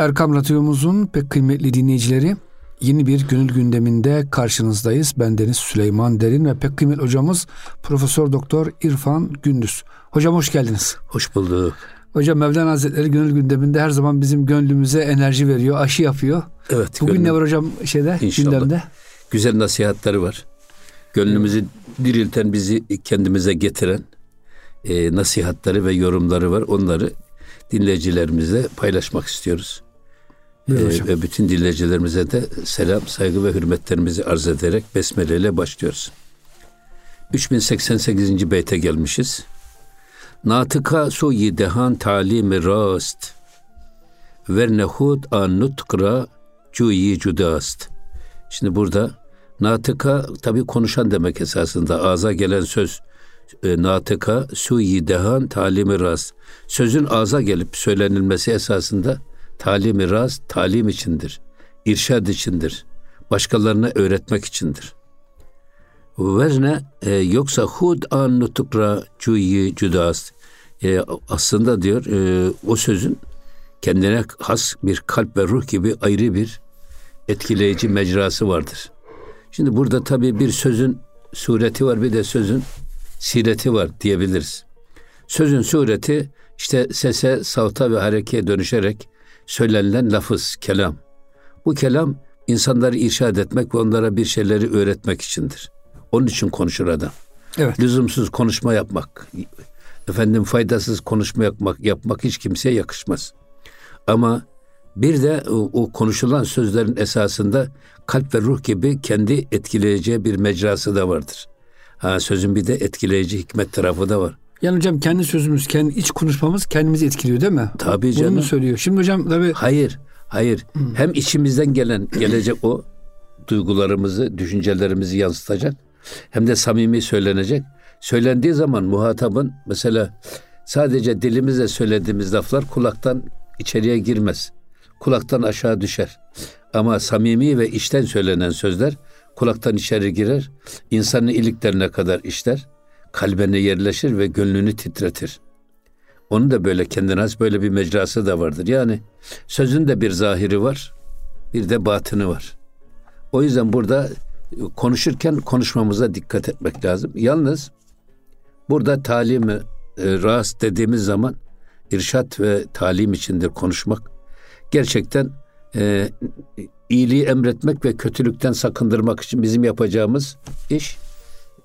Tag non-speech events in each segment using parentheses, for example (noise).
Erkam Radyomuzun pek kıymetli dinleyicileri yeni bir gönül gündeminde karşınızdayız. Ben Deniz Süleyman Derin ve pek kıymetli hocamız Profesör Doktor İrfan Gündüz. Hocam hoş geldiniz. Hoş bulduk. Hocam Mevlana Hazretleri gönül gündeminde her zaman bizim gönlümüze enerji veriyor, aşı yapıyor. Evet. Bugün gönlüm. ne var hocam şeyde İnşallah. gündemde? Güzel nasihatleri var. Gönlümüzü dirilten, bizi kendimize getiren e, nasihatleri ve yorumları var. Onları dinleyicilerimizle paylaşmak istiyoruz. Ee, ve bütün dinleyicilerimize de selam, saygı ve hürmetlerimizi arz ederek Besmele ile başlıyoruz. 3088. beyte gelmişiz. Natıka suyi dehan talimi rast ver nehud an nutkra cuyi cudast. Şimdi burada natıka tabi konuşan demek esasında ağza gelen söz e, natıka suyi dehan talimi rast. Sözün ağza gelip söylenilmesi esasında Talim-i raz talim içindir. irşad içindir. Başkalarına öğretmek içindir. Vezne e, yoksa hud an nutukra cuyi cudas. E, aslında diyor e, o sözün kendine has bir kalp ve ruh gibi ayrı bir etkileyici mecrası vardır. Şimdi burada tabii bir sözün sureti var bir de sözün sireti var diyebiliriz. Sözün sureti işte sese, savta ve harekeye dönüşerek söylenilen lafız, kelam. Bu kelam insanları irşad etmek ve onlara bir şeyleri öğretmek içindir. Onun için konuşur adam. Evet. Lüzumsuz konuşma yapmak, efendim faydasız konuşma yapmak, yapmak hiç kimseye yakışmaz. Ama bir de o, o konuşulan sözlerin esasında kalp ve ruh gibi kendi etkileyeceği bir mecrası da vardır. Ha sözün bir de etkileyici hikmet tarafı da var. Yani hocam kendi sözümüz, kendi iç konuşmamız kendimizi etkiliyor değil mi? Tabii canım. Bunu mu söylüyor? Şimdi hocam tabii... Hayır, hayır. Hmm. Hem içimizden gelen, gelecek o duygularımızı, düşüncelerimizi yansıtacak. Hem de samimi söylenecek. Söylendiği zaman muhatabın mesela sadece dilimizle söylediğimiz laflar kulaktan içeriye girmez. Kulaktan aşağı düşer. Ama samimi ve içten söylenen sözler kulaktan içeri girer. insanın iliklerine kadar işler kalbine yerleşir ve gönlünü titretir. Onun da böyle kendine has böyle bir mecrası da vardır. Yani sözün de bir zahiri var, bir de batını var. O yüzden burada konuşurken konuşmamıza dikkat etmek lazım. Yalnız burada talimi e, ras dediğimiz zaman irşat ve talim içindir konuşmak. Gerçekten e, iyiliği emretmek ve kötülükten sakındırmak için bizim yapacağımız iş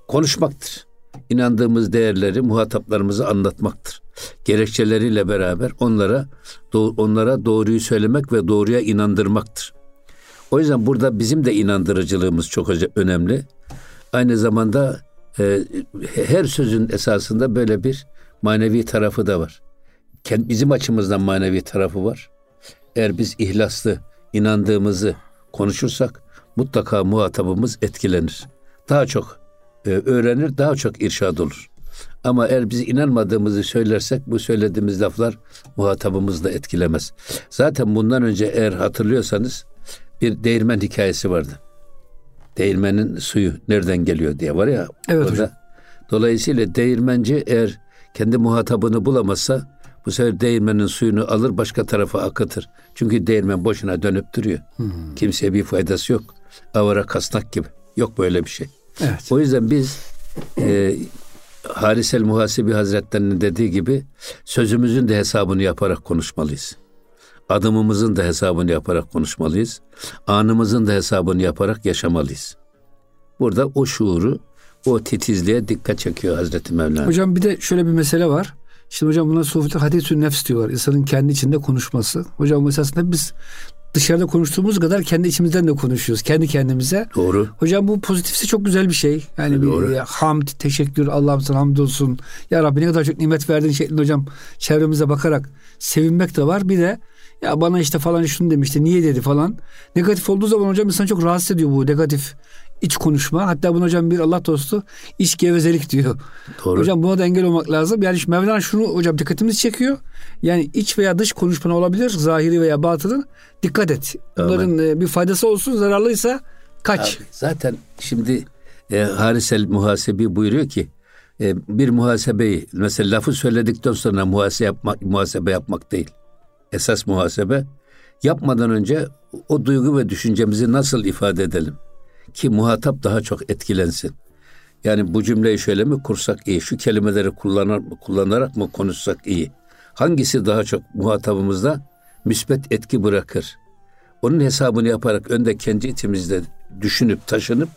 konuşmaktır inandığımız değerleri muhataplarımıza anlatmaktır. Gerekçeleriyle beraber onlara onlara doğruyu söylemek ve doğruya inandırmaktır. O yüzden burada bizim de inandırıcılığımız çok önemli. Aynı zamanda e, her sözün esasında böyle bir manevi tarafı da var. Bizim açımızdan manevi tarafı var. Eğer biz ihlaslı, inandığımızı konuşursak mutlaka muhatabımız etkilenir. Daha çok e, öğrenir, daha çok irşad olur. Ama eğer biz inanmadığımızı söylersek bu söylediğimiz laflar muhatabımızı da etkilemez. Zaten bundan önce eğer hatırlıyorsanız bir değirmen hikayesi vardı. Değirmenin suyu nereden geliyor diye var ya. Evet orada. Dolayısıyla değirmenci eğer kendi muhatabını bulamazsa bu sefer değirmenin suyunu alır başka tarafa akıtır. Çünkü değirmen boşuna dönüp duruyor. Hmm. Kimseye bir faydası yok. Avara kasnak gibi. Yok böyle bir şey. Evet. O yüzden biz e, Harisel Muhasibi Hazretlerinin dediği gibi sözümüzün de hesabını yaparak konuşmalıyız. Adımımızın da hesabını yaparak konuşmalıyız. Anımızın da hesabını yaparak yaşamalıyız. Burada o şuuru, o titizliğe dikkat çekiyor Hazreti Mevlana. Hocam bir de şöyle bir mesele var. Şimdi hocam buna sufiler hadisün nefs diyorlar. İnsanın kendi içinde konuşması. Hocam esasında biz dışarıda konuştuğumuz kadar kendi içimizden de konuşuyoruz. Kendi kendimize. Doğru. Hocam bu pozitifse çok güzel bir şey. Yani Doğru. bir hamd, teşekkür, Allah'ım sana hamdolsun. Ya Rabbi ne kadar çok nimet verdin şeklinde hocam çevremize bakarak sevinmek de var. Bir de ya bana işte falan şunu demişti niye dedi falan. Negatif olduğu zaman hocam insan çok rahatsız ediyor bu negatif iç konuşma. Hatta bunu hocam bir Allah dostu iç gevezelik diyor. Doğru. Hocam buna da engel olmak lazım. Yani Mevlana şunu hocam dikkatimizi çekiyor. Yani iç veya dış konuşma olabilir. Zahiri veya batını. Dikkat et. Bunların Amen. bir faydası olsun. Zararlıysa kaç. Abi, zaten şimdi e, Harisel Muhasebi buyuruyor ki e, bir muhasebeyi mesela lafı söyledikten sonra muhasebe yapmak, muhasebe yapmak değil. Esas muhasebe yapmadan önce o duygu ve düşüncemizi nasıl ifade edelim? Ki muhatap daha çok etkilensin. Yani bu cümleyi şöyle mi kursak iyi, şu kelimeleri kullanar, kullanarak mı konuşsak iyi? Hangisi daha çok muhatabımızda müsbet etki bırakır? Onun hesabını yaparak önde kendi içimizde düşünüp taşınıp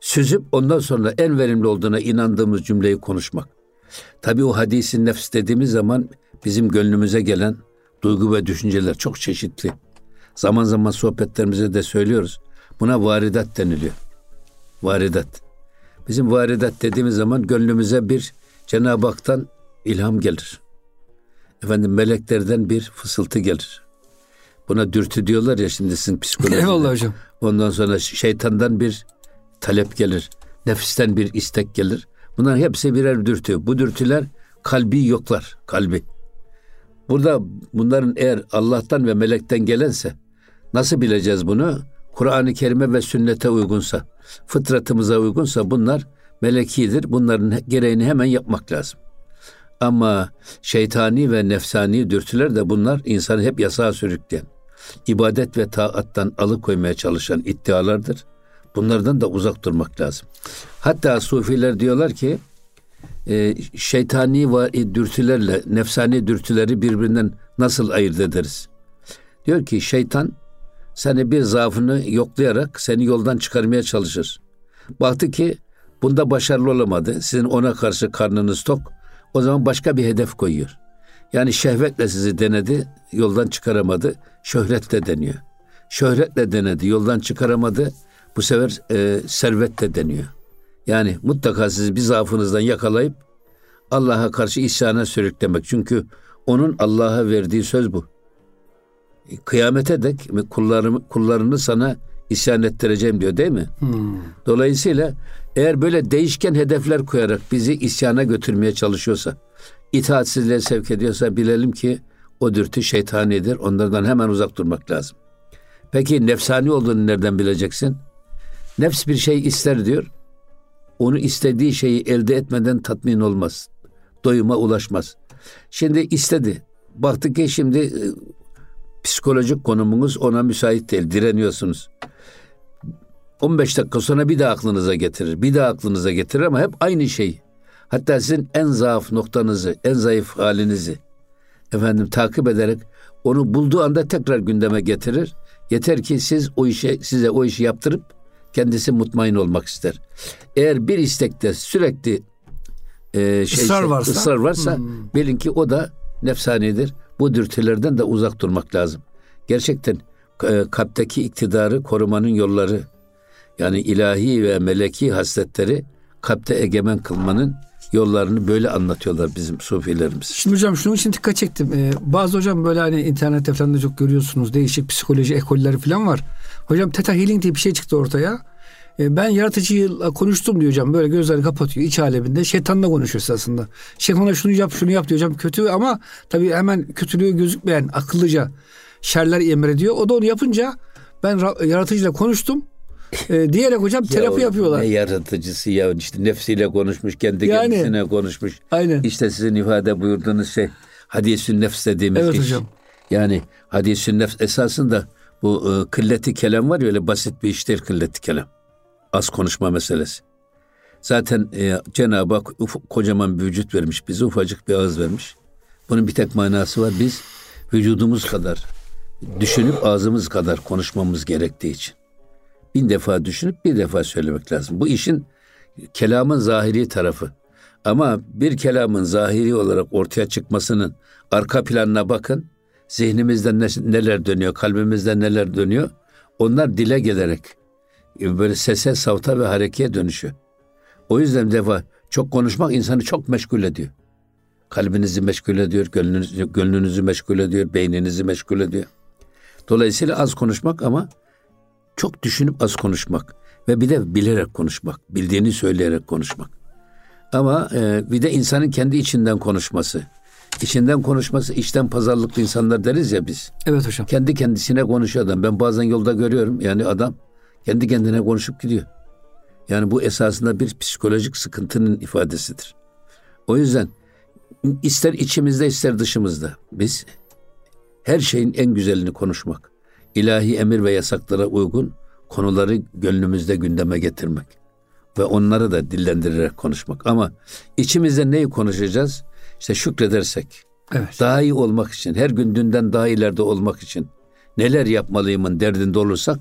süzüp ondan sonra en verimli olduğuna inandığımız cümleyi konuşmak. Tabi o hadisin nefs dediğimiz zaman bizim gönlümüze gelen duygu ve düşünceler çok çeşitli. Zaman zaman sohbetlerimize de söylüyoruz. Buna varidat deniliyor. Varidat. Bizim varidat dediğimiz zaman gönlümüze bir Cenab-ı Hak'tan ilham gelir. Efendim meleklerden bir fısıltı gelir. Buna dürtü diyorlar ya şimdi sizin psikolojide. Eyvallah hocam. Ondan sonra şeytandan bir talep gelir. Nefisten bir istek gelir. Bunların hepsi birer dürtü. Bu dürtüler kalbi yoklar. Kalbi. Burada bunların eğer Allah'tan ve melekten gelense nasıl bileceğiz bunu? Kur'an-ı Kerim'e ve sünnete uygunsa, fıtratımıza uygunsa bunlar melekidir. Bunların gereğini hemen yapmak lazım. Ama şeytani ve nefsani dürtüler de bunlar insanı hep yasağa sürükleyen, ibadet ve taattan alıkoymaya çalışan iddialardır. Bunlardan da uzak durmak lazım. Hatta sufiler diyorlar ki e, şeytani ve dürtülerle nefsani dürtüleri birbirinden nasıl ayırt ederiz? Diyor ki şeytan seni bir zaafını yoklayarak seni yoldan çıkarmaya çalışır. Baktı ki bunda başarılı olamadı. Sizin ona karşı karnınız tok. O zaman başka bir hedef koyuyor. Yani şehvetle sizi denedi, yoldan çıkaramadı. Şöhretle deniyor. Şöhretle denedi, yoldan çıkaramadı. Bu sefer e, servetle deniyor. Yani mutlaka sizi bir zaafınızdan yakalayıp Allah'a karşı isyana sürüklemek. Çünkü onun Allah'a verdiği söz bu. Kıyamete dek kullarımı, kullarını sana isyan ettireceğim diyor değil mi? Hmm. Dolayısıyla eğer böyle değişken hedefler koyarak bizi isyana götürmeye çalışıyorsa, itaatsizliğe sevk ediyorsa bilelim ki o dürtü şeytanidir. Onlardan hemen uzak durmak lazım. Peki nefsani olduğunu nereden bileceksin? Nefs bir şey ister diyor. Onu istediği şeyi elde etmeden tatmin olmaz. Doyuma ulaşmaz. Şimdi istedi. Baktı ki şimdi e, psikolojik konumunuz ona müsait değil. Direniyorsunuz. 15 dakika sonra bir daha aklınıza getirir. Bir daha aklınıza getirir ama hep aynı şey. Hatta sizin en zaaf noktanızı, en zayıf halinizi efendim takip ederek onu bulduğu anda tekrar gündeme getirir. Yeter ki siz o işe size o işi yaptırıp kendisi mutmain olmak ister. Eğer bir istekte sürekli e, şey, ısrar varsa, ısrar varsa hmm. bilin ki o da nefsanidir. Bu dürtülerden de uzak durmak lazım. Gerçekten e, kalpteki iktidarı korumanın yolları yani ilahi ve meleki hasletleri kalpte egemen kılmanın yollarını böyle anlatıyorlar bizim sufilerimiz. Şimdi hocam şunun için dikkat çektim. Ee, bazı hocam böyle hani internette falan da çok görüyorsunuz. Değişik psikoloji ekolleri falan var. Hocam Theta Healing diye bir şey çıktı ortaya. Ee, ben yaratıcıyla konuştum diyor hocam. Böyle gözlerini kapatıyor iç aleminde. Şeytanla konuşuyor aslında. Şeytanla şunu yap şunu yap diyor hocam. Kötü ama tabii hemen kötülüğü gözükmeyen akıllıca şerler emrediyor. O da onu yapınca ben yaratıcıyla konuştum e, diyerek hocam terapi ya, yapıyorlar. Ne yaratıcısı ya işte nefsiyle konuşmuş, kendi yani, kendisine konuşmuş. Aynen. İşte sizin ifade buyurduğunuz şey hadisün nefs dediğimiz evet, iş. hocam. Yani hadisün nefs esasında bu e, kılleti kelam var ya öyle basit bir iş değil kılleti kelam. Az konuşma meselesi. Zaten e, Cenab-ı Hak uf, kocaman bir vücut vermiş bize ufacık bir ağız vermiş. Bunun bir tek manası var. Biz vücudumuz kadar düşünüp ağzımız kadar konuşmamız gerektiği için bin defa düşünüp bir defa söylemek lazım. Bu işin kelamın zahiri tarafı. Ama bir kelamın zahiri olarak ortaya çıkmasının arka planına bakın. Zihnimizde neler dönüyor, kalbimizde neler dönüyor. Onlar dile gelerek böyle sese, savta ve harekeye dönüşüyor. O yüzden defa çok konuşmak insanı çok meşgul ediyor. Kalbinizi meşgul ediyor, gönlünüzü, gönlünüzü meşgul ediyor, beyninizi meşgul ediyor. Dolayısıyla az konuşmak ama çok düşünüp az konuşmak ve bir de bilerek konuşmak, bildiğini söyleyerek konuşmak. Ama e, bir de insanın kendi içinden konuşması. İçinden konuşması, içten pazarlıklı insanlar deriz ya biz. Evet hocam. Kendi kendisine konuşuyor adam. Ben bazen yolda görüyorum yani adam kendi kendine konuşup gidiyor. Yani bu esasında bir psikolojik sıkıntının ifadesidir. O yüzden ister içimizde ister dışımızda biz Her şeyin en güzelini konuşmak. İlahi emir ve yasaklara uygun konuları gönlümüzde gündeme getirmek ve onları da dillendirerek konuşmak. Ama içimizde neyi konuşacağız? İşte şükredersek, evet. daha iyi olmak için, her gün dünden daha ileride olmak için neler yapmalıyımın derdinde olursak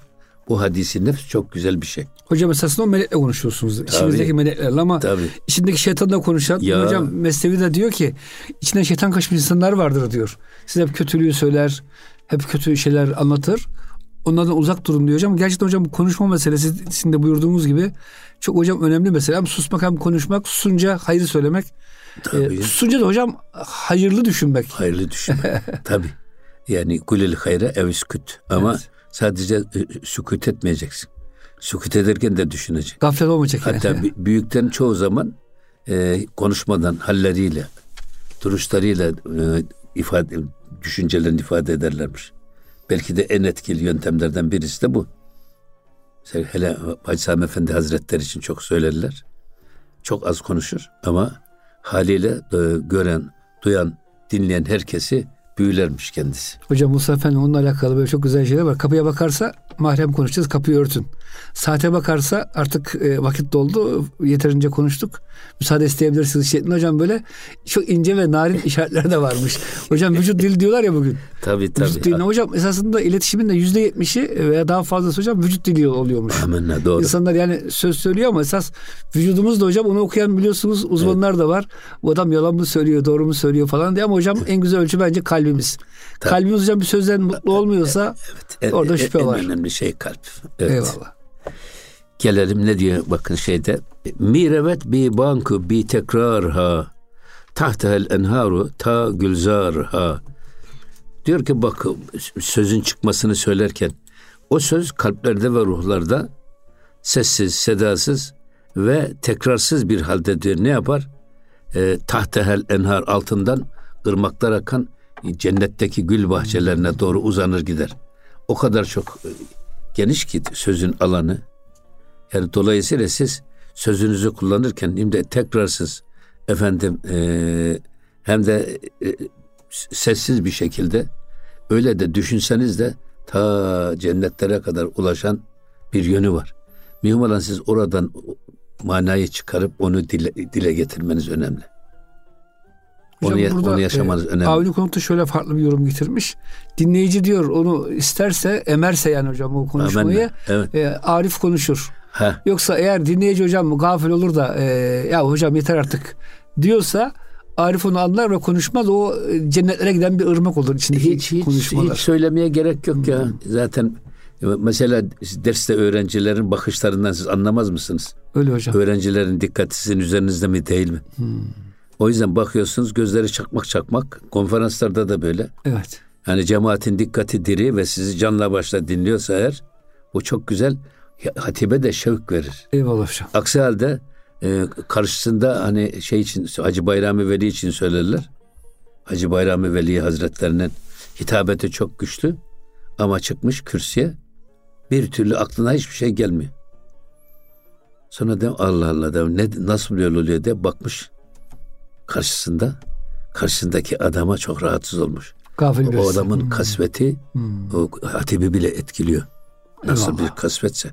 bu hadisi nefs çok güzel bir şey. Hocam esasında o melekle konuşuyorsunuz. Tabii, İçimizdeki meleklerle ama tabii. içindeki şeytanla konuşan ya. hocam Mesnevi de diyor ki içinde şeytan kaçmış insanlar vardır diyor. Size hep kötülüğü söyler, hep kötü şeyler anlatır. Onlardan uzak durun diyor hocam. Gerçekten hocam bu konuşma meselesi sizin de buyurduğunuz gibi çok hocam önemli mesele. Hem susmak hem konuşmak, susunca hayır söylemek. Tabii. E, susunca da hocam hayırlı düşünmek. Hayırlı düşünmek. (laughs) Tabii. Yani kulil hayra evisküt. Ama evet. Sadece e, sükut etmeyeceksin. Sükut ederken de düşünecek. Gaflet olmayacak. Hatta yani. büyükten çoğu zaman e, konuşmadan halleriyle, duruşlarıyla e, ifade düşüncelerini ifade ederlermiş. Belki de en etkili yöntemlerden birisi de bu. Hele Hacı Sami Efendi Hazretleri için çok söylerler. Çok az konuşur ama haliyle e, gören, duyan, dinleyen herkesi büyülermiş kendisi. Hocam Musa Efendi onunla alakalı böyle çok güzel şeyler var. Kapıya bakarsa mahrem konuşacağız kapıyı örtün. Saate bakarsa artık e, vakit doldu yeterince konuştuk. Müsaade isteyebilirsiniz şeklinde hocam böyle çok ince ve narin (laughs) işaretler de varmış. Hocam vücut dili diyorlar ya bugün. Tabii (laughs) tabii. Vücut dili. Hocam esasında iletişimin de yüzde yetmişi veya daha fazlası hocam vücut dili oluyormuş. Amenna doğru. İnsanlar yani söz söylüyor ama esas vücudumuz da hocam onu okuyan biliyorsunuz uzmanlar evet. da var. Bu adam yalan mı söylüyor doğru mu söylüyor falan diye ama hocam en güzel ölçü bence kalbimiz. Tabii. Kalbimiz hocam bir sözden mutlu olmuyorsa evet, evet, orada şüphe en var. En önemli şey kalp. Evet. Eyvallah. Gelelim ne diyor bakın şeyde. Mirevet bi banku bi tekrar ha. Tahtahel enharu ta gülzar ha. Diyor ki bak sözün çıkmasını söylerken o söz kalplerde ve ruhlarda sessiz, sedasız ve tekrarsız bir halde diyor. Ne yapar? E, tahtehel enhar altından ırmaklar akan cennetteki gül bahçelerine doğru uzanır gider. O kadar çok e, geniş ki sözün alanı. Yani dolayısıyla siz sözünüzü kullanırken hem de tekrarsız efendim e, hem de e, sessiz bir şekilde öyle de düşünseniz de ta cennetlere kadar ulaşan bir yönü var. Mühim olan siz oradan manayı çıkarıp onu dile, dile getirmeniz önemli. Hocam onu, burada, onu yaşamanız e, önemli. Avni Konuk'ta şöyle farklı bir yorum getirmiş. Dinleyici diyor onu isterse emerse yani hocam o konuşmayı evet. e, Arif konuşur. Heh. Yoksa eğer dinleyici hocam gafil olur da e, ya hocam yeter artık diyorsa Arif onu anlar ve konuşmaz. O e, cennetlere giden bir ırmak olur içindeki hiç, hiç, konuşmalar. Hiç söylemeye gerek yok ya. Hmm. Zaten mesela derste öğrencilerin bakışlarından siz anlamaz mısınız? Öyle hocam. Öğrencilerin dikkati sizin üzerinizde mi değil mi? Hmm. O yüzden bakıyorsunuz gözleri çakmak çakmak. Konferanslarda da böyle. Evet. Yani cemaatin dikkati diri ve sizi canla başla dinliyorsa eğer bu çok güzel. Hatibe de şevk verir. Eyvallah hocam. Aksi halde e, karşısında hani şey için Hacı Bayrami Veli için söylerler. Hacı Bayrami Veli Hazretlerinin hitabeti çok güçlü ama çıkmış kürsüye bir türlü aklına hiçbir şey gelmiyor. Sonra de Allah Allah de ne nasıl böyle oluyor de bakmış karşısında karşısındaki adama çok rahatsız olmuş. Gafil o, o adamın hmm. kasveti hmm. o hatibi bile etkiliyor. Nasıl Allah. bir kasvetse.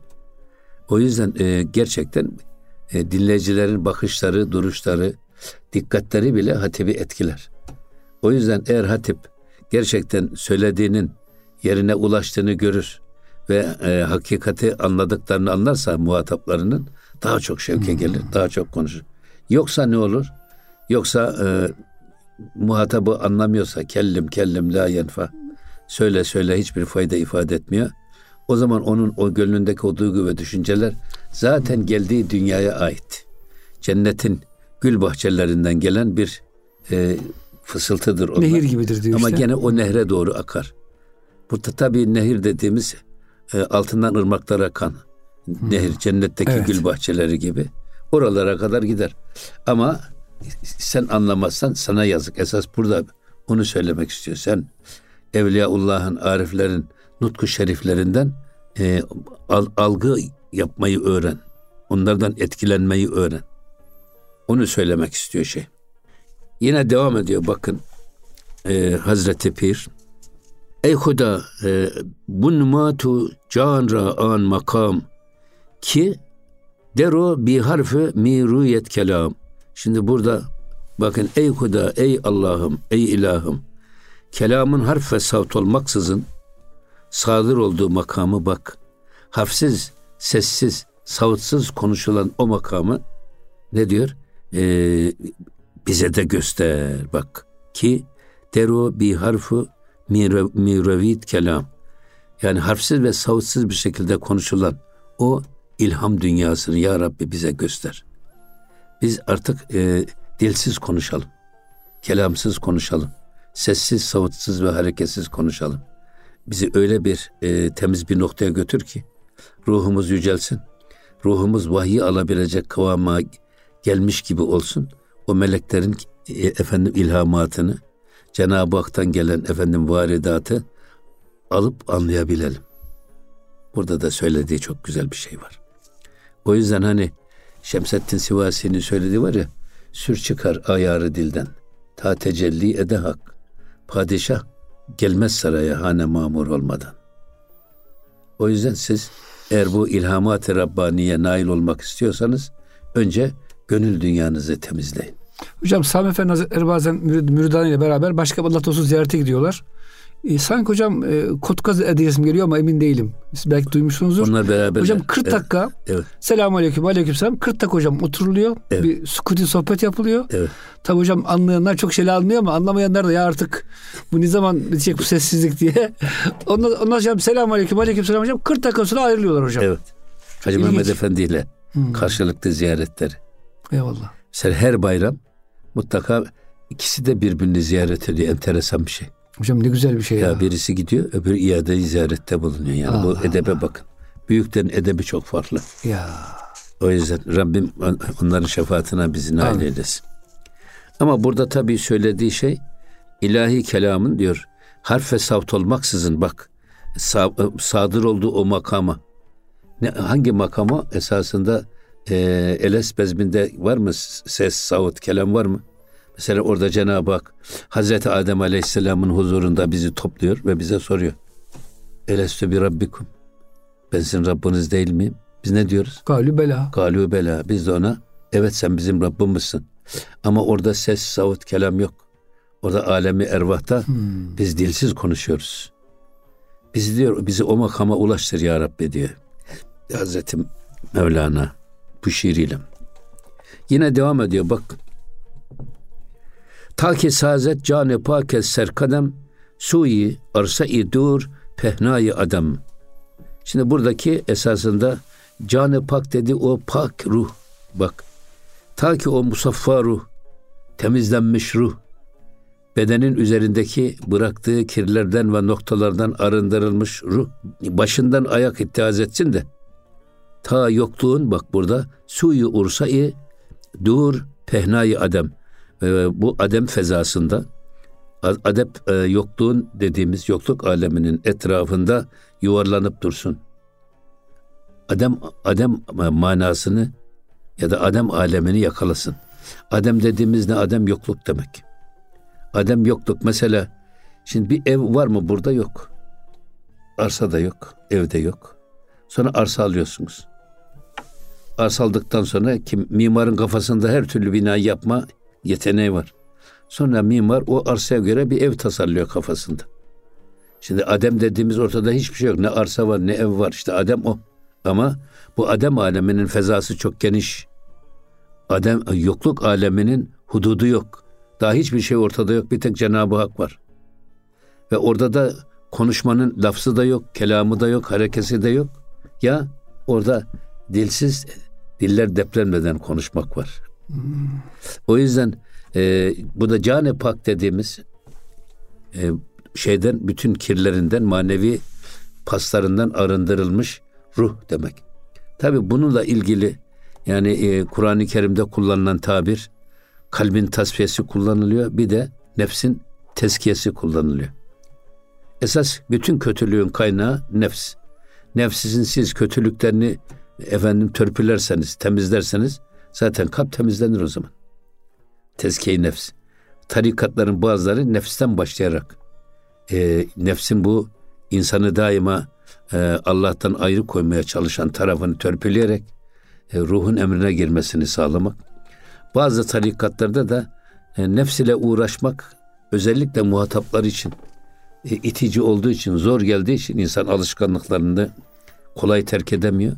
O yüzden e, gerçekten e, dinleyicilerin bakışları, duruşları, dikkatleri bile hatibi etkiler. O yüzden eğer hatip gerçekten söylediğinin yerine ulaştığını görür ve e, hakikati anladıklarını anlarsa muhataplarının daha çok şevke hmm. gelir, daha çok konuşur. Yoksa ne olur? Yoksa e, muhatabı anlamıyorsa kellim kellim la yenfa söyle söyle hiçbir fayda ifade etmiyor. O zaman onun o gönlündeki o duygu ve düşünceler zaten geldiği dünyaya ait. Cennetin gül bahçelerinden gelen bir e, fısıltıdır onlar. Nehir gibidir diyor Ama işte. gene o nehre doğru akar. Burada tabii nehir dediğimiz e, altından ırmaklar akan hmm. nehir cennetteki evet. gül bahçeleri gibi oralara kadar gider. Ama sen anlamazsan sana yazık. Esas burada onu söylemek istiyor. Sen Evliyaullah'ın, ariflerin, nutku şeriflerinden e, al, algı yapmayı öğren. Onlardan etkilenmeyi öğren. Onu söylemek istiyor şey. Yine devam ediyor bakın. E, Hazreti Pir Ey Huda e, bu numatu canra an makam ki dero bir harfi miruyet kelam. Şimdi burada bakın ey Huda, ey Allah'ım, ey ilahım. Kelamın harf ve savt olmaksızın sadır olduğu makamı bak. Harfsiz, sessiz, savutsuz konuşulan o makamı ne diyor? Ee, bize de göster bak ki deru bir harfu miravit kelam. Yani harfsiz ve savutsuz bir şekilde konuşulan o ilham dünyasını ya Rabbi bize göster. Biz artık e, dilsiz konuşalım. Kelamsız konuşalım. Sessiz, savutsuz ve hareketsiz konuşalım. Bizi öyle bir e, temiz bir noktaya götür ki ruhumuz yücelsin. Ruhumuz vahiy alabilecek kıvama gelmiş gibi olsun. O meleklerin e, efendim ilhamatını, Cenab-ı Hak'tan gelen efendim varidatı alıp anlayabilelim. Burada da söylediği çok güzel bir şey var. O yüzden hani Şemsettin Sivasi'nin söylediği var ya, sür çıkar ayarı dilden, ta tecelli ede hak, padişah gelmez saraya hane mamur olmadan. O yüzden siz eğer bu ilhamat-ı Rabbaniye nail olmak istiyorsanız önce gönül dünyanızı temizleyin. Hocam Sami Efendi Hazretleri bazen Müridan ile beraber başka Allah dostu ziyarete gidiyorlar. E, sanki hocam e, Kotkaz edeyesim geliyor ama emin değilim. Siz belki duymuşsunuzdur. Onlar beraber. Hocam 40 dakika. Evet. Selamun aleyküm. Aleyküm selam. 40 dakika hocam oturuluyor. Evet. Bir sukuti sohbet yapılıyor. Evet. Tabi hocam anlayanlar çok şeyler anlıyor ama anlamayanlar da ya artık bu ne zaman bitecek bu sessizlik diye. (laughs) ondan, ondan hocam selamun aleyküm. Aleyküm selam hocam. 40 dakika sonra ayrılıyorlar hocam. Evet. Hacı İlginç. Mehmet Efendi ile hmm. karşılıklı ziyaretleri. Eyvallah. Mesela her bayram mutlaka ikisi de birbirini ziyaret ediyor. Enteresan bir şey. Hocam ne güzel bir şey ya. ya. Birisi gidiyor öbürü iade ziyarette bulunuyor. Yani Allah bu edebe Allah. bakın. Büyüklerin edebi çok farklı. Ya. O yüzden Rabbim onların şefaatine bizi nail eylesin. Ama burada tabii söylediği şey ilahi kelamın diyor harf ve savt olmaksızın bak sadır olduğu o makama ne, hangi makama esasında e, Eles bezminde var mı ses, savut, kelam var mı? Mesela orada Cenab-ı Hak Hazreti Adem Aleyhisselam'ın huzurunda bizi topluyor ve bize soruyor. Elestü bir Rabbikum. Ben sizin Rabbiniz değil miyim? Biz ne diyoruz? Galü bela. Galü bela. Biz de ona evet sen bizim Rabbimizsin. Ama orada ses, savut, kelam yok. Orada alemi ervahta hmm. biz dilsiz konuşuyoruz. Bizi diyor, bizi o makama ulaştır ya Rabbi diyor. Hazreti Mevlana bu şiiriyle. Yine devam ediyor bak. Ta ki sazet cane pake serkadem suyi arsa-i dur pehnayı adam. Şimdi buradaki esasında canı pak dedi o pak ruh. Bak ta ki o musaffa ruh temizlenmiş ruh bedenin üzerindeki bıraktığı kirlerden ve noktalardan arındırılmış ruh başından ayak ittihaz etsin de ta yokluğun bak burada suyu ursayı dur pehnayı adem bu adem fezasında adep e, yokluğun dediğimiz yokluk aleminin etrafında yuvarlanıp dursun. Adem adem manasını ya da adem alemini yakalasın. Adem dediğimiz ne? Adem yokluk demek. Adem yokluk mesela şimdi bir ev var mı burada yok. Arsa da yok, evde yok. Sonra arsa alıyorsunuz. Arsa aldıktan sonra kim mimarın kafasında her türlü bina yapma yeteneği var. Sonra mimar o arsaya göre bir ev tasarlıyor kafasında. Şimdi Adem dediğimiz ortada hiçbir şey yok. Ne arsa var ne ev var. İşte Adem o. Ama bu Adem aleminin fezası çok geniş. Adem yokluk aleminin hududu yok. Daha hiçbir şey ortada yok. Bir tek Cenab-ı Hak var. Ve orada da konuşmanın lafzı da yok, kelamı da yok, harekesi de yok. Ya orada dilsiz, diller depremleden konuşmak var. O yüzden e, bu da cane pak dediğimiz e, şeyden bütün kirlerinden manevi paslarından arındırılmış ruh demek. Tabi bununla ilgili yani e, Kur'an-ı Kerim'de kullanılan tabir kalbin tasfiyesi kullanılıyor. Bir de nefsin tezkiyesi kullanılıyor. Esas bütün kötülüğün kaynağı nefs. Nefsizin siz kötülüklerini efendim törpülerseniz, temizlerseniz Zaten kalp temizlenir o zaman. Tezkiye nefs. Tarikatların bazıları nefsten başlayarak e, nefsin bu insanı daima e, Allah'tan ayrı koymaya çalışan tarafını törpüleyerek e, ruhun emrine girmesini sağlamak. Bazı tarikatlarda da e, nefs ile uğraşmak özellikle muhataplar için e, itici olduğu için, zor geldiği için insan alışkanlıklarını kolay terk edemiyor.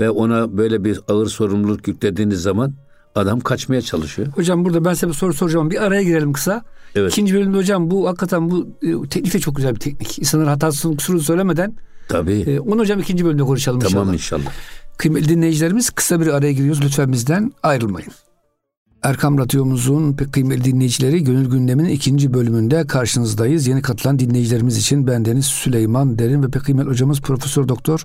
Ve ona böyle bir ağır sorumluluk yüklediğiniz zaman adam kaçmaya çalışıyor. Hocam burada ben size bir soru soracağım. Bir araya girelim kısa. Evet. İkinci bölümde hocam bu hakikaten bu e, teknik de çok güzel bir teknik. İnsanlar hatasını kusurunu söylemeden. Tabii. E, onu hocam ikinci bölümde konuşalım tamam inşallah. Tamam inşallah. Kıymetli dinleyicilerimiz kısa bir araya giriyoruz. Lütfen bizden ayrılmayın. Erkam Radyomuzun pek kıymetli dinleyicileri Gönül Gündemi'nin ikinci bölümünde karşınızdayız. Yeni katılan dinleyicilerimiz için bendeniz Süleyman Derin ve pek kıymetli hocamız Profesör Doktor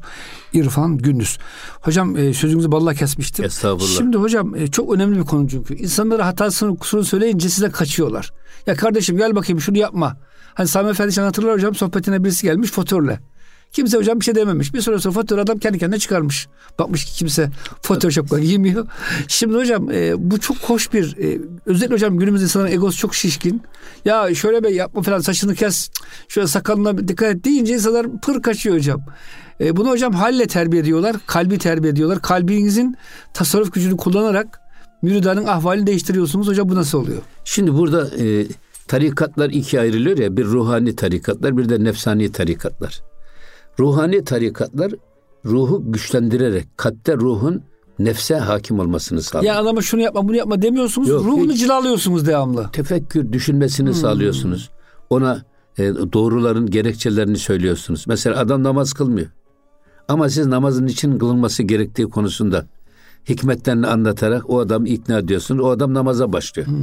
İrfan Gündüz. Hocam e, sözünüzü balla kesmiştim. Estağfurullah. Şimdi hocam e, çok önemli bir konu çünkü. İnsanlara hatasını kusurunu söyleyince size kaçıyorlar. Ya kardeşim gel bakayım şunu yapma. Hani Sami Efendi hatırlar hocam sohbetine birisi gelmiş fotörle. Kimse hocam bir şey dememiş. Bir süre sonra fatura adam kendi kendine çıkarmış. Bakmış ki kimse Photoshop'la giymiyor. Şimdi hocam e, bu çok hoş bir e, özellikle hocam günümüz insanların egosu çok şişkin. Ya şöyle bir yapma falan saçını kes. Şöyle sakalına dikkat et deyince insanlar pır kaçıyor hocam. E, bunu hocam halle terbiye ediyorlar. Kalbi terbiye ediyorlar. Kalbinizin tasarruf gücünü kullanarak müridanın ahvalini değiştiriyorsunuz. Hocam bu nasıl oluyor? Şimdi burada e, tarikatlar ikiye ayrılıyor ya. Bir ruhani tarikatlar bir de nefsani tarikatlar. Ruhani tarikatlar ruhu güçlendirerek kalpte ruhun nefse hakim olmasını sağlıyor. Ya adama şunu yapma bunu yapma demiyorsunuz. Yok, ruhunu hiç, cilalıyorsunuz devamlı. Tefekkür düşünmesini hmm. sağlıyorsunuz. Ona e, doğruların gerekçelerini söylüyorsunuz. Mesela adam namaz kılmıyor. Ama siz namazın için kılınması gerektiği konusunda hikmetlerini anlatarak o adamı ikna ediyorsunuz. O adam namaza başlıyor. Hmm.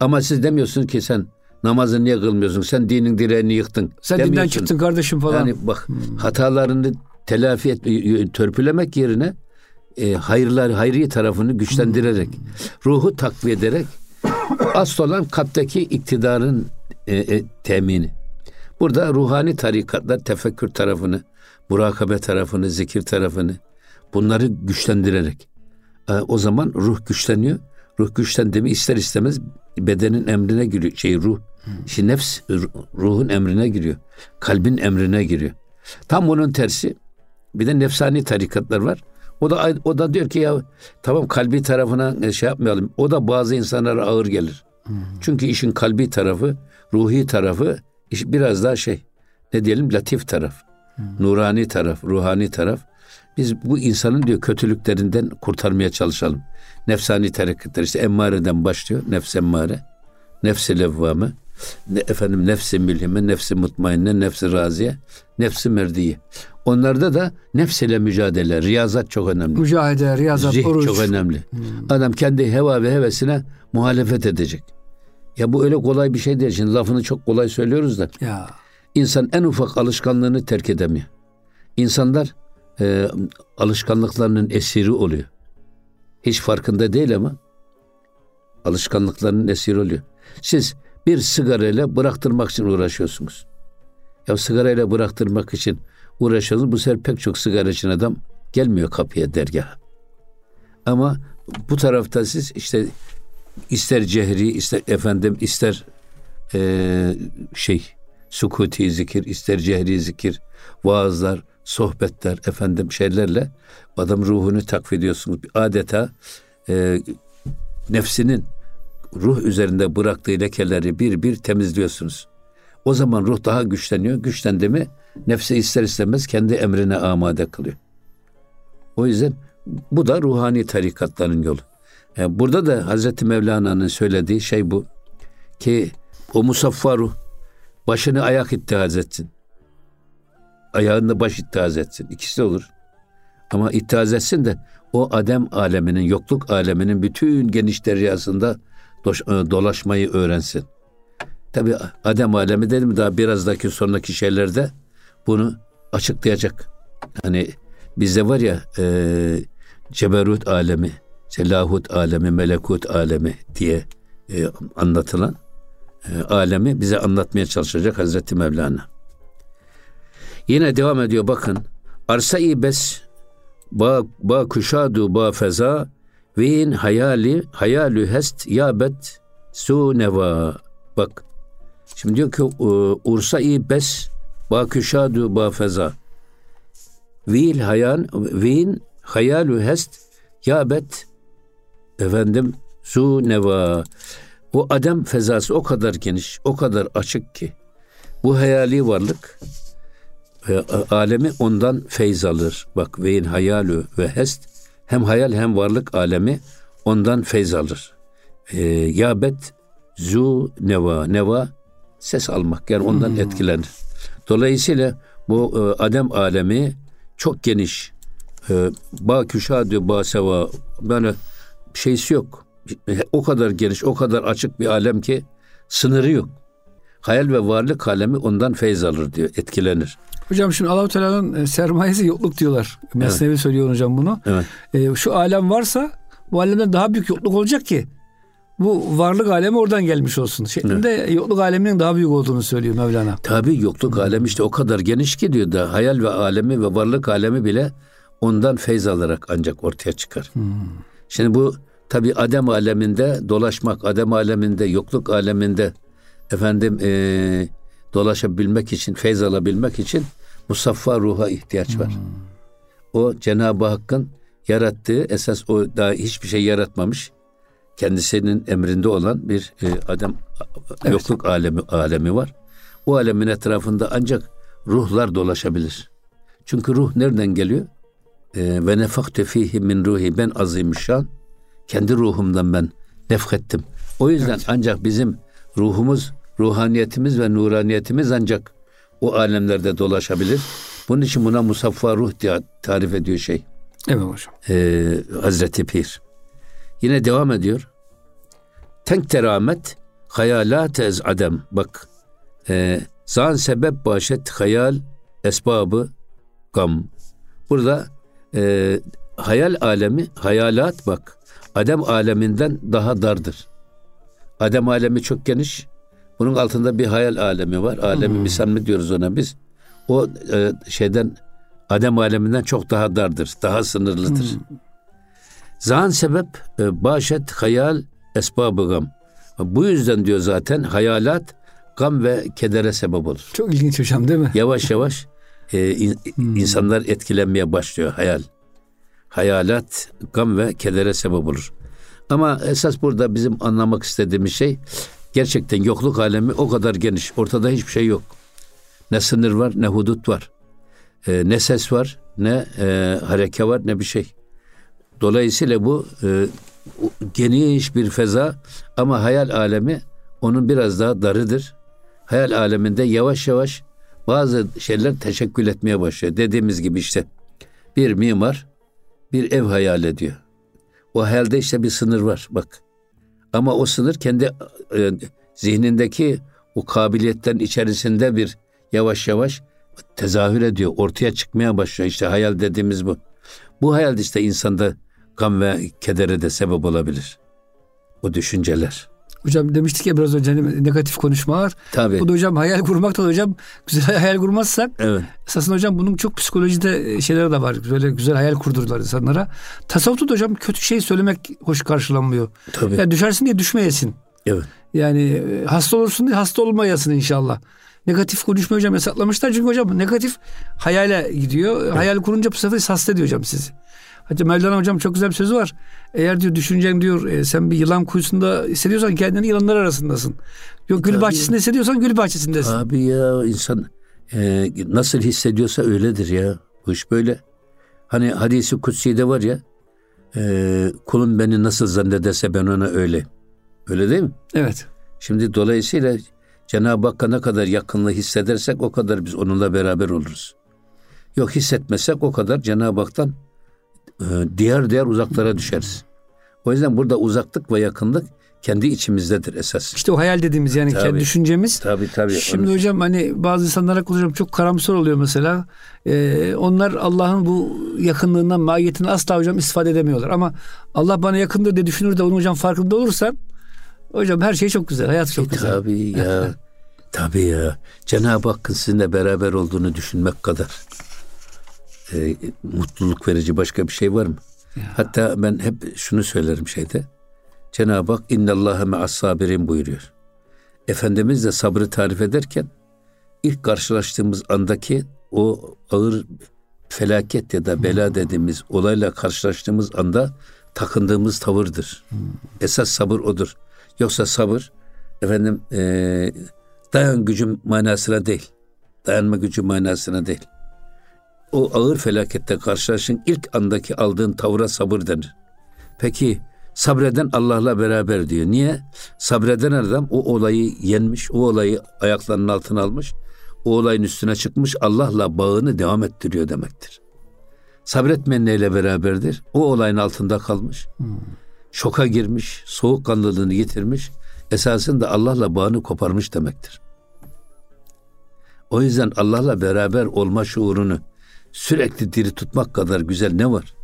Ama siz demiyorsunuz ki sen namazı niye kılmıyorsun? Sen dinin direğini yıktın. Sen dinden çıktın kardeşim falan. Yani bak hmm. hatalarını telafi et, törpülemek yerine e, hayırlar hayri tarafını güçlendirerek, hmm. ruhu takviye ederek asıl olan kalpteki iktidarın e, e, temini. Burada ruhani tarikatlar tefekkür tarafını, murakabe tarafını, zikir tarafını bunları güçlendirerek e, o zaman ruh güçleniyor. Ruh güçlendi mi ister istemez bedenin emrine giriyor. Şey ruh. Şimdi nefs ruhun emrine giriyor. Kalbin emrine giriyor. Tam bunun tersi bir de nefsani tarikatlar var. O da o da diyor ki ya tamam kalbi tarafına e, şey yapmayalım. O da bazı insanlara ağır gelir. Çünkü işin kalbi tarafı, ruhi tarafı iş biraz daha şey ne diyelim latif taraf. Nurani taraf, ruhani taraf. Biz bu insanın diyor kötülüklerinden kurtarmaya çalışalım. Nefsani tarikatlar işte emmareden başlıyor. Nefs emmare, nefs-i levvame, ne, efendim nefsi mülhime, nefsi mutmainne, nefsi raziye, nefsi merdiye. Onlarda da nefs ile mücadele, riyazat çok önemli. Mücadele, riyazat, Zih oruç. çok önemli. Hmm. Adam kendi heva ve hevesine muhalefet edecek. Ya bu öyle kolay bir şey değil. Şimdi lafını çok kolay söylüyoruz da. Ya. İnsan en ufak alışkanlığını terk edemiyor. İnsanlar e, alışkanlıklarının esiri oluyor. Hiç farkında değil ama alışkanlıklarının esiri oluyor. Siz bir sigarayla bıraktırmak için uğraşıyorsunuz. Ya sigarayla bıraktırmak için uğraşıyorsunuz. Bu sefer pek çok sigara için adam gelmiyor kapıya dergaha. Ama bu tarafta siz işte ister cehri, ister efendim, ister e, şey sukuti zikir, ister cehri zikir, vaazlar, sohbetler, efendim şeylerle adam ruhunu takviye ediyorsunuz. Adeta e, nefsinin ruh üzerinde bıraktığı lekeleri bir bir temizliyorsunuz. O zaman ruh daha güçleniyor. Güçlendi mi nefsi ister istemez kendi emrine amade kılıyor. O yüzden bu da ruhani tarikatların yolu. Yani burada da Hazreti Mevlana'nın söylediği şey bu. Ki o musaffa ruh başını ayak ittihaz etsin. Ayağını baş ittihaz etsin. İkisi de olur. Ama ittihaz etsin de o Adem aleminin, yokluk aleminin bütün geniş deryasında e, dolaşmayı öğrensin. Tabi Adem alemi dedim daha birazdaki sonraki şeylerde bunu açıklayacak. Hani bizde var ya e, ceberut alemi, selahut alemi, melekut alemi diye e, anlatılan e, alemi bize anlatmaya çalışacak Hazreti Mevlana. Yine devam ediyor bakın. Arsa-i bes ba, ba kuşadu ba feza ve hayali hayalü hest yabet su neva. Bak Şimdi diyor ki ursa iyi bes ba küşadu ba feza. Vil hayan vin hayalu hest yabet efendim zu neva. Bu Adem fezası o kadar geniş, o kadar açık ki bu hayali varlık e, alemi ondan feyz alır. Bak veyin hayalü ve hest hem hayal hem varlık alemi ondan feyz alır. E, yabet zu neva neva ses almak yani ondan hmm. etkilenir. Dolayısıyla bu e, Adem alemi çok geniş. E, ba küşadü ba seva böyle şeysi yok. O kadar geniş, o kadar açık bir alem ki sınırı yok. Hayal ve varlık alemi ondan feyz alır diyor, etkilenir. Hocam şimdi Allahu Teala'nın e, sermayesi yokluk diyorlar. Mesnevi evet. söylüyor hocam bunu. Evet. E, şu alem varsa bu alemden daha büyük yokluk olacak ki bu varlık alemi oradan gelmiş olsun. Şeklinde evet. yokluk aleminin daha büyük olduğunu söylüyor Mevlana. Tabii yokluk alemi işte o kadar geniş ki diyor da hayal ve alemi ve varlık alemi bile ondan feyz alarak ancak ortaya çıkar. Hmm. Şimdi bu tabi Adem aleminde dolaşmak, Adem aleminde, yokluk aleminde efendim e, dolaşabilmek için, feyz alabilmek için musaffa ruha ihtiyaç var. Hmm. O Cenab-ı Hakk'ın yarattığı esas o daha hiçbir şey yaratmamış kendisinin emrinde olan bir e, adam evet. yokluk alemi alemi var. O alemin etrafında ancak ruhlar dolaşabilir. Çünkü ruh nereden geliyor? E, ve nefakte fihi min ruhi ben azimüşşan kendi ruhumdan ben nefkettim. O yüzden evet. ancak bizim ruhumuz, ruhaniyetimiz ve nuraniyetimiz ancak o alemlerde dolaşabilir. Bunun için buna musaffa ruh diye tarif ediyor şey. Evet hocam. Ee, Hazreti Pir. Yine devam ediyor. Tenk teramet hayalat ez adem. Bak e, zan sebep başet hayal esbabı gam. Burada e, hayal alemi, hayalat bak Adem aleminden daha dardır. Adem alemi çok geniş. Bunun altında bir hayal alemi var. Alemi hmm. misal mi diyoruz ona biz. O e, şeyden Adem aleminden çok daha dardır. Daha sınırlıdır. Hmm. Zan sebep e, başet hayal esbabı gam. Bu yüzden diyor zaten hayalat gam ve kedere sebep olur. Çok ilginç hocam değil mi? Yavaş yavaş e, in, hmm. insanlar etkilenmeye başlıyor hayal. Hayalat gam ve kedere sebep olur. Ama esas burada bizim anlamak istediğimiz şey gerçekten yokluk alemi o kadar geniş. Ortada hiçbir şey yok. Ne sınır var ne hudut var. E, ne ses var ne e, hareke var ne bir şey. Dolayısıyla bu e, geniş bir feza ama hayal alemi onun biraz daha darıdır. Hayal aleminde yavaş yavaş bazı şeyler teşekkül etmeye başlıyor. Dediğimiz gibi işte bir mimar bir ev hayal ediyor. O hayalde işte bir sınır var bak. Ama o sınır kendi e, zihnindeki o kabiliyetten içerisinde bir yavaş yavaş tezahür ediyor. Ortaya çıkmaya başlıyor. İşte hayal dediğimiz bu. Bu hayal işte insanda gam ve kedere de sebep olabilir. O düşünceler. Hocam demiştik ya biraz önce hani negatif konuşmalar. Tabii. Bu da hocam hayal kurmak da hocam güzel (laughs) hayal kurmazsak evet. esasında hocam bunun çok psikolojide şeyleri de var. Böyle güzel hayal kurdurdular insanlara. Tasavvufta da hocam kötü şey söylemek hoş karşılanmıyor. Tabii. Yani düşersin diye düşmeyesin. Evet. Yani e, hasta olursun diye hasta olmayasın inşallah. Negatif konuşma hocam yasaklamışlar. Çünkü hocam negatif hayale gidiyor. Evet. Hayal kurunca bu sefer hasta ediyor hocam sizi. Hatta Mevlana hocam çok güzel bir sözü var. Eğer diyor düşüncen diyor e, sen bir yılan kuyusunda hissediyorsan kendini yılanlar arasındasın. Yok gül bahçesinde hissediyorsan gül bahçesindesin. Abi ya insan e, nasıl hissediyorsa öyledir ya. Bu iş böyle. Hani hadisi kutsi'de var ya e, kulum beni nasıl zannederse ben ona öyle. Öyle değil mi? Evet. Şimdi dolayısıyla Cenab-ı Hakk'a ne kadar yakınlığı hissedersek o kadar biz onunla beraber oluruz. Yok hissetmezsek o kadar Cenab-ı Hak'tan diğer diğer uzaklara düşeriz. O yüzden burada uzaklık ve yakınlık kendi içimizdedir esas. İşte o hayal dediğimiz yani tabii, kendi düşüncemiz. Tabii tabii. Şimdi onu... hocam hani bazı insanlara hocam çok karamsar oluyor mesela. Ee, onlar Allah'ın bu yakınlığından, mahiyetinden asla hocam istifade edemiyorlar. Ama Allah bana yakındır diye düşünür de onun hocam farkında olursan hocam her şey çok güzel. Hayat çok e, güzel. Tabii ya. (laughs) tabii ya. Cenab-ı Hakk'ın sizinle beraber olduğunu düşünmek kadar e, mutluluk verici başka bir şey var mı? Ya. Hatta ben hep şunu söylerim şeyde. Cenab-ı Hak innallâhe me'as sabirin buyuruyor. Efendimiz de sabrı tarif ederken ilk karşılaştığımız andaki o ağır felaket ya da bela dediğimiz olayla karşılaştığımız anda takındığımız tavırdır. Hmm. Esas sabır odur. Yoksa sabır efendim e, dayan gücüm manasına değil. Dayanma gücü manasına değil. O ağır felakette karşılaşın ilk andaki aldığın tavra sabır denir. Peki sabreden Allah'la beraber diyor. Niye? Sabreden adam o olayı yenmiş, o olayı ayaklarının altına almış, o olayın üstüne çıkmış, Allah'la bağını devam ettiriyor demektir. Sabretmeyen neyle beraberdir? O olayın altında kalmış. Şoka girmiş, soğukkanlılığını yitirmiş. Esasında Allah'la bağını koparmış demektir. O yüzden Allah'la beraber olma şuurunu sürekli diri tutmak kadar güzel ne var?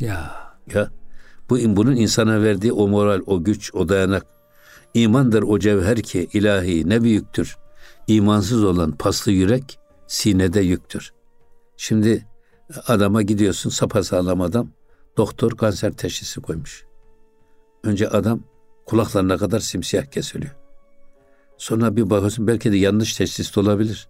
Ya. Ya. Bu bunun insana verdiği o moral, o güç, o dayanak. İmandır o cevher ki ilahi ne büyüktür. İmansız olan paslı yürek sinede yüktür. Şimdi adama gidiyorsun sapasağlam adam. Doktor kanser teşhisi koymuş. Önce adam kulaklarına kadar simsiyah kesiliyor. Sonra bir bakıyorsun belki de yanlış teşhis olabilir.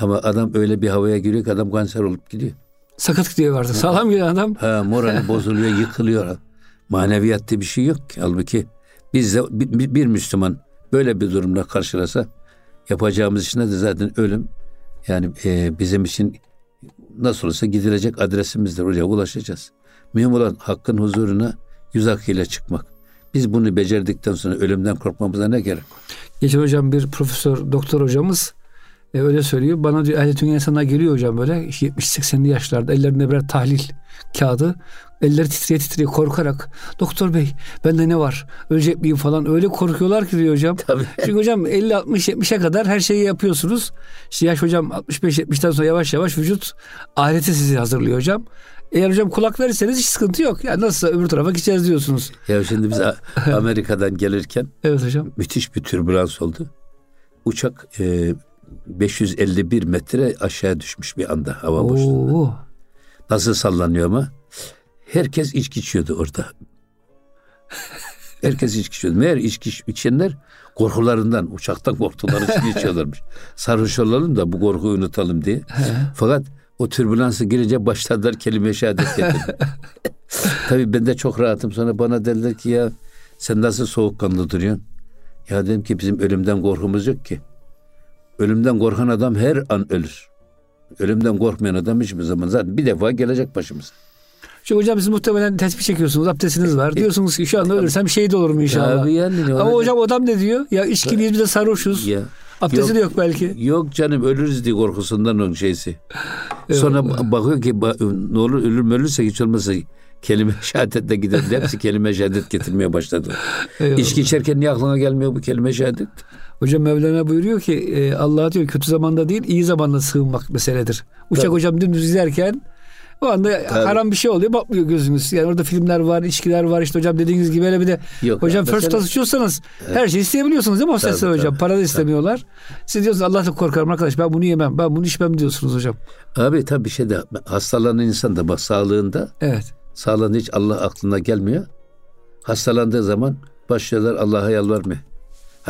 Ama adam öyle bir havaya giriyor ki adam kanser olup gidiyor. Sakat gidiyor vardı. Sağlam gidiyor adam. Ha, morali bozuluyor, yıkılıyor. (laughs) Maneviyatta bir şey yok ki. Halbuki biz de bir, bir Müslüman böyle bir durumla karşılasa yapacağımız işine de zaten ölüm. Yani e, bizim için nasıl olsa gidilecek adresimizdir. Oraya ulaşacağız. Mühim olan hakkın huzuruna yüz akıyla çıkmak. Biz bunu becerdikten sonra ölümden korkmamıza ne gerek var? Geçen hocam bir profesör, doktor hocamız e, öyle söylüyor. Bana diyor ehli dünya insanlar geliyor hocam böyle 70-80'li yaşlarda ellerinde birer tahlil kağıdı. Elleri titreye titreye korkarak doktor bey bende ne var ölecek miyim falan öyle korkuyorlar ki diyor hocam. Tabii. (laughs) Çünkü hocam 50 60 70'e kadar her şeyi yapıyorsunuz. İşte yaş hocam 65 70'ten sonra yavaş yavaş vücut ahirete sizi hazırlıyor hocam. Eğer hocam kulak verirseniz hiç sıkıntı yok. Yani nasılsa öbür tarafa gideceğiz diyorsunuz. Ya şimdi biz (laughs) Amerika'dan gelirken evet hocam. müthiş bir türbülans oldu. Uçak e, 551 metre aşağı düşmüş bir anda hava boşluğunda. Nasıl sallanıyor ama? Herkes içki içiyordu orada. Herkes içki içiyordu. Meğer içki içenler korkularından, uçaktan korktukları için (laughs) içiyorlarmış. Sarhoş olalım da bu korkuyu unutalım diye. Fakat o türbülansı girince başladılar kelime şehadet getirdi. (laughs) Tabii ben de çok rahatım. Sonra bana dediler ki ya sen nasıl soğukkanlı duruyorsun? Ya dedim ki bizim ölümden korkumuz yok ki. Ölümden korkan adam her an ölür. Ölümden korkmayan adam hiçbir zaman zaten bir defa gelecek başımıza. Şu hocam siz muhtemelen tespih çekiyorsunuz. Abdestiniz var. Diyorsunuz ki şu anda ölürsem şehit olurum inşallah. Tabii yani, Ama hocam adam ne diyor? Ya içkiliyiz bir de sarhoşuz. Ya. Abdesti yok, de yok belki. Yok canım ölürüz diye korkusundan onun şeysi. Sonra bakıyor ki ne olur ölür ölürse hiç olmazsa kelime (laughs) şehadetle gider. Hepsi kelime şehadet getirmeye başladı. İçki içerken niye aklına gelmiyor bu kelime şehadet? Hocam Mevlana buyuruyor ki e, Allah diyor kötü zamanda değil iyi zamanda sığınmak meseledir. Uçak Tabii. hocam dümdüz izlerken o anda Tabii. haram bir şey oluyor bakmıyor gözünüz. Yani orada filmler var, içkiler var işte hocam dediğiniz gibi öyle bir de Yok, hocam first mesela, class uçuyorsanız evet. her şeyi isteyebiliyorsunuz değil mi hostesler hocam? Para da istemiyorlar. Tabii. Siz diyorsunuz Allah'tan korkarım arkadaş ben bunu yemem, ben bunu içmem diyorsunuz hocam. Abi tabii bir şey de hastalanan insan da bak sağlığında evet. sağlığında hiç Allah aklına gelmiyor. Hastalandığı zaman başlıyorlar Allah'a yalvarmaya.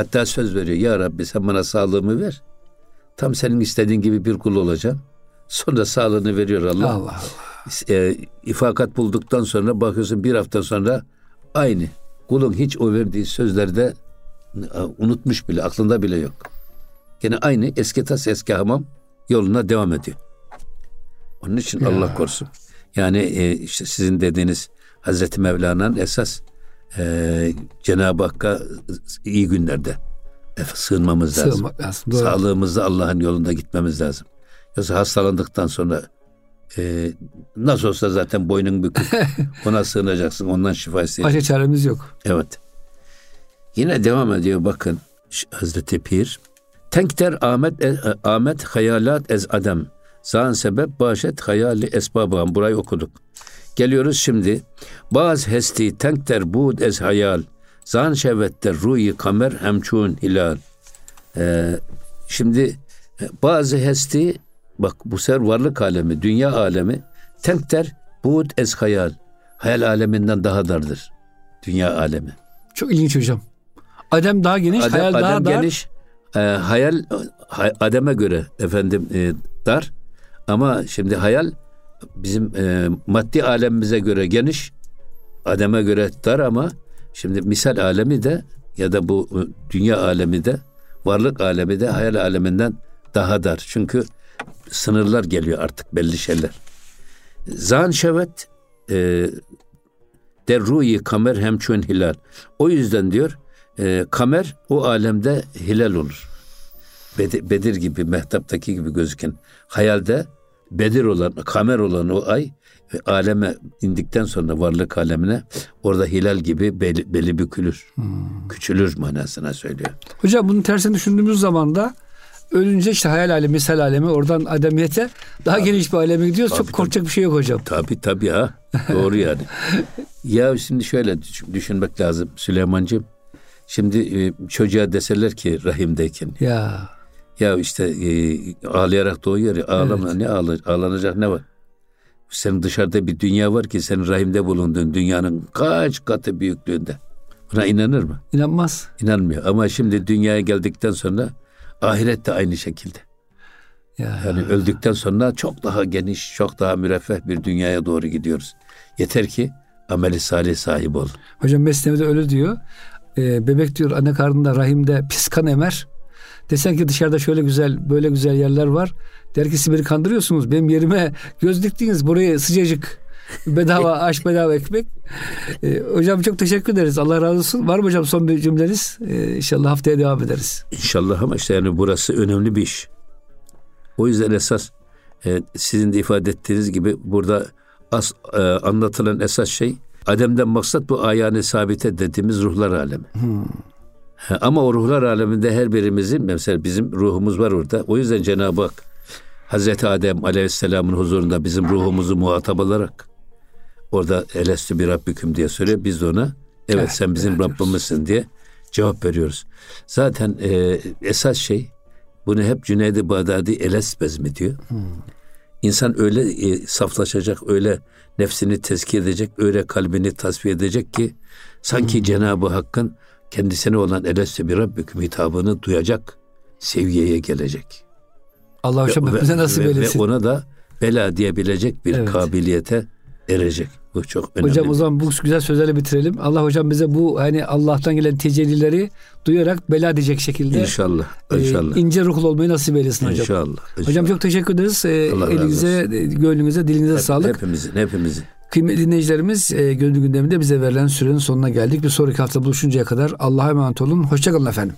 Hatta söz veriyor. Ya Rabbi sen bana sağlığımı ver. Tam senin istediğin gibi bir kul olacağım. Sonra sağlığını veriyor Allah. Allah Allah. E, ifakat bulduktan sonra bakıyorsun bir hafta sonra aynı. Kulun hiç o verdiği sözlerde e, unutmuş bile, aklında bile yok. Yine aynı eski tas eski hamam yoluna devam ediyor. Onun için ya. Allah korusun. Yani e, işte sizin dediğiniz Hazreti Mevlana'nın esas e, Cenab-ı Hakk'a iyi günlerde sığınmamız lazım. Sığınmak lazım. Sağlığımızda Allah'ın yolunda gitmemiz lazım. Yoksa hastalandıktan sonra e, nasıl olsa zaten boynun bükük. (laughs) Ona sığınacaksın. Ondan şifa isteyeceksin. Başka çaremiz yok. Evet. Yine devam ediyor bakın Hazreti Pir. Tenkter Ahmet e, Ahmet hayalat ez adem. Zan sebep başet hayali esbabam. Burayı okuduk. Geliyoruz şimdi. Bazı hesti tenkter bud ez hayal. Zan şevetter ruyi kamer hemçun hilal. Ee, şimdi e, bazı hesti bak bu ser varlık alemi, dünya alemi tenkter bud ez hayal. Hayal aleminden daha dardır. Dünya alemi. Çok ilginç hocam. Adem daha geniş, Adem, hayal Adem daha dar. geniş, e, hayal hay, Adem'e göre efendim e, dar ama şimdi hayal bizim e, maddi alemimize göre geniş, Adem'e göre dar ama şimdi misal alemi de ya da bu e, dünya alemi de varlık alemi de hayal aleminden daha dar. Çünkü sınırlar geliyor artık belli şeyler. Zan şevet e, derruyi kamer hemçün hilal. O yüzden diyor e, kamer o alemde hilal olur. Bedir, Bedir gibi, Mehtap'taki gibi gözüken hayalde Bedir olan, kamer olan o ay aleme indikten sonra varlık alemine orada hilal gibi beli, beli bükülür. Hmm. Küçülür manasına söylüyor. Hocam bunun tersini düşündüğümüz zaman da ölünce işte hayal alemi, misal alemi oradan ademiyete daha tabii. geniş bir aleme gidiyoruz. Tabii, Çok korkacak bir şey yok hocam. Tabii tabii ha. Doğru yani. (laughs) ya şimdi şöyle düşünmek lazım Süleyman'cığım. Şimdi e, çocuğa deseler ki rahimdeyken. Ya. Ya işte e, ağlayarak doğuyor ya ağlama evet. ne ağla, ağlanacak ne var? Senin dışarıda bir dünya var ki senin rahimde bulunduğun dünyanın kaç katı büyüklüğünde. Buna inanır mı? İnanmaz. İnanmıyor ama şimdi dünyaya geldikten sonra ahiret de aynı şekilde. Ya. Yani öldükten sonra çok daha geniş, çok daha müreffeh bir dünyaya doğru gidiyoruz. Yeter ki ameli salih sahibi ol. Hocam Mesnevi'de öyle diyor. Ee, bebek diyor anne karnında rahimde pis kan emer. Desen ki dışarıda şöyle güzel böyle güzel yerler var. Der ki siz beni kandırıyorsunuz. Benim yerime göz diktiniz. Buraya sıcacık bedava aş bedava ekmek. Ee, hocam çok teşekkür ederiz. Allah razı olsun. Var mı hocam son bir cümleniz? Ee, inşallah haftaya devam ederiz. İnşallah ama işte yani burası önemli bir iş. O yüzden esas e, sizin de ifade ettiğiniz gibi burada as, e, anlatılan esas şey Adem'den maksat bu ayağını sabite dediğimiz ruhlar alemi. Hmm. (laughs) Ama o ruhlar aleminde her birimizin mesela bizim ruhumuz var orada. O yüzden Cenab-ı Hak Hazreti Adem Aleyhisselam'ın huzurunda bizim ruhumuzu muhatap alarak orada elestü bir Rabbiküm diye söylüyor. Biz de ona evet, evet sen bizim evet, Rabbimizsin diye cevap veriyoruz. Zaten e, esas şey bunu hep Cüneyd-i Bağdadi eles bezmi diyor. Hmm. İnsan öyle e, saflaşacak, öyle nefsini tezkiye edecek, öyle kalbini tasfiye edecek ki sanki hmm. Cenab-ı Hakk'ın kendisine olan eleste bir Rabbiküm hitabını duyacak seviyeye gelecek. Allah hocam bize nasip eylesin. Ve ona da bela diyebilecek bir evet. kabiliyete erecek. Bu çok önemli. Hocam o zaman bu güzel sözlerle bitirelim. Allah hocam bize bu hani Allah'tan gelen tecellileri duyarak bela diyecek şekilde İnşallah. İnşallah. E, ince ruhlu olmayı nasip eylesin hocam. İnşallah. inşallah. Hocam çok teşekkür ederiz. E, elinize, gönlünüze, dilinize Hep, sağlık. Hepimizin, hepimizin. Kıymetli dinleyicilerimiz e, gönül gündeminde bize verilen sürenin sonuna geldik. Bir sonraki hafta buluşuncaya kadar Allah'a emanet olun. Hoşçakalın efendim.